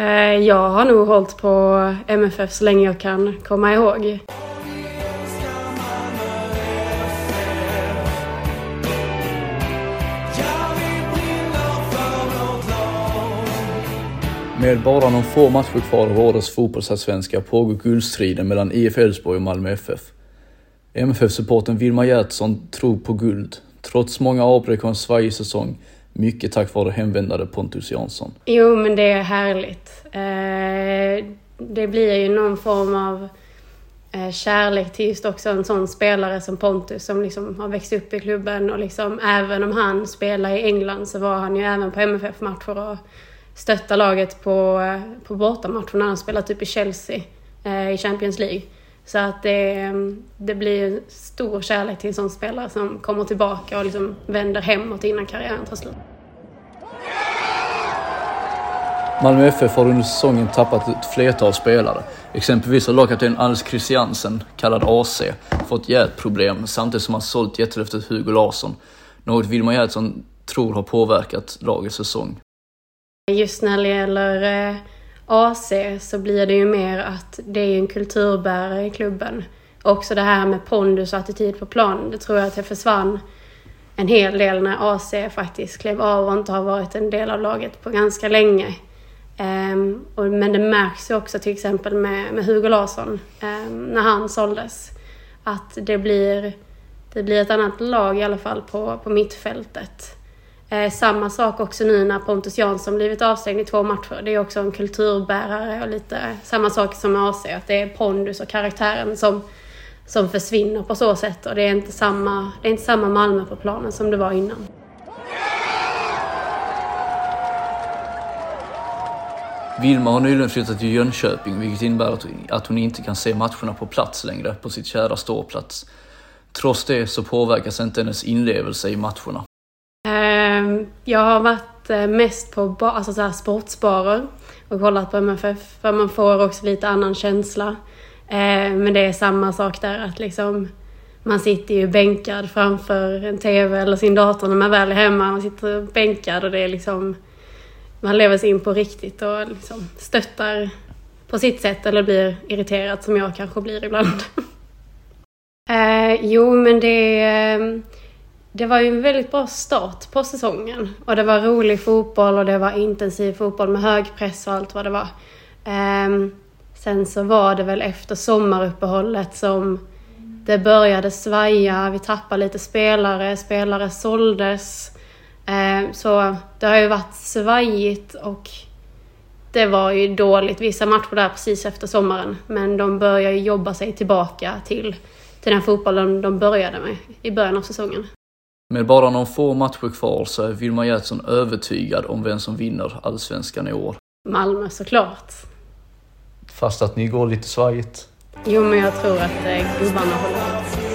Eh, jag har nog hållit på MFF så länge jag kan komma ihåg. Med bara någon få matcher kvar av årets fotbollsallsvenska pågår guldstriden mellan IF Elfsborg och Malmö FF. MFF-supporten Vilma Gertsson tror på guld, trots många avbräck och en svajig säsong, mycket tack vare hemvändare Pontus Jansson. Jo, men det är härligt. Eh, det blir ju någon form av eh, kärlek till just också en sån spelare som Pontus som liksom har växt upp i klubben och liksom även om han spelar i England så var han ju även på MFF-matcher och stötta laget på, eh, på bortamatcher när han spelar typ i Chelsea i Champions League. Så att det, det blir stor kärlek till en sån spelare som kommer tillbaka och liksom vänder hemåt innan karriären tar slut. Malmö FF har under säsongen tappat ett flertal spelare. Exempelvis har lagkapten Anders Christiansen, kallad AC, fått hjärtproblem samtidigt som han sålt jättelöftet Hugo Larsson. Något Wilmar Gerhardsson tror har påverkat lagets säsong. Just när det gäller eh, AC så blir det ju mer att det är en kulturbärare i klubben. Också det här med pondus och attityd på plan, det tror jag att det försvann en hel del när AC faktiskt klev av och inte har varit en del av laget på ganska länge. Um, och, men det märks ju också till exempel med, med Hugo Larsson um, när han såldes. Att det blir, det blir ett annat lag i alla fall på, på mittfältet. Eh, samma sak också nu när Pontus Jansson blivit avstängd i två matcher. Det är också en kulturbärare och lite samma sak som med AC. Att det är pondus och karaktären som, som försvinner på så sätt. Och det är inte samma, det är inte samma Malmö på planen som det var innan. Vilma har nyligen flyttat till Jönköping vilket innebär att hon inte kan se matcherna på plats längre på sitt kära ståplats. Trots det så påverkas inte hennes inlevelse i matcherna. Jag har varit eh, mest på alltså så här sportsbarer och kollat på MFF för man får också lite annan känsla. Eh, men det är samma sak där att liksom man sitter ju bänkad framför en TV eller sin dator när man väl är hemma. Man sitter bänkad och det är liksom man lever sig in på riktigt och liksom stöttar på sitt sätt eller blir irriterad som jag kanske blir ibland. eh, jo, men det, eh, det var ju en väldigt bra start på säsongen. Och det var rolig fotboll och det var intensiv fotboll med hög press och allt vad det var. Um, sen så var det väl efter sommaruppehållet som det började svaja, vi tappade lite spelare, spelare såldes. Um, så det har ju varit svajigt och det var ju dåligt vissa matcher där precis efter sommaren. Men de börjar ju jobba sig tillbaka till, till den fotbollen de började med i början av säsongen. Med bara någon få matcher kvar så är Wilma Gertsson övertygad om vem som vinner allsvenskan i år. Malmö såklart. Fast att ni går lite svajigt? Jo, men jag tror att eh, gubbarna håller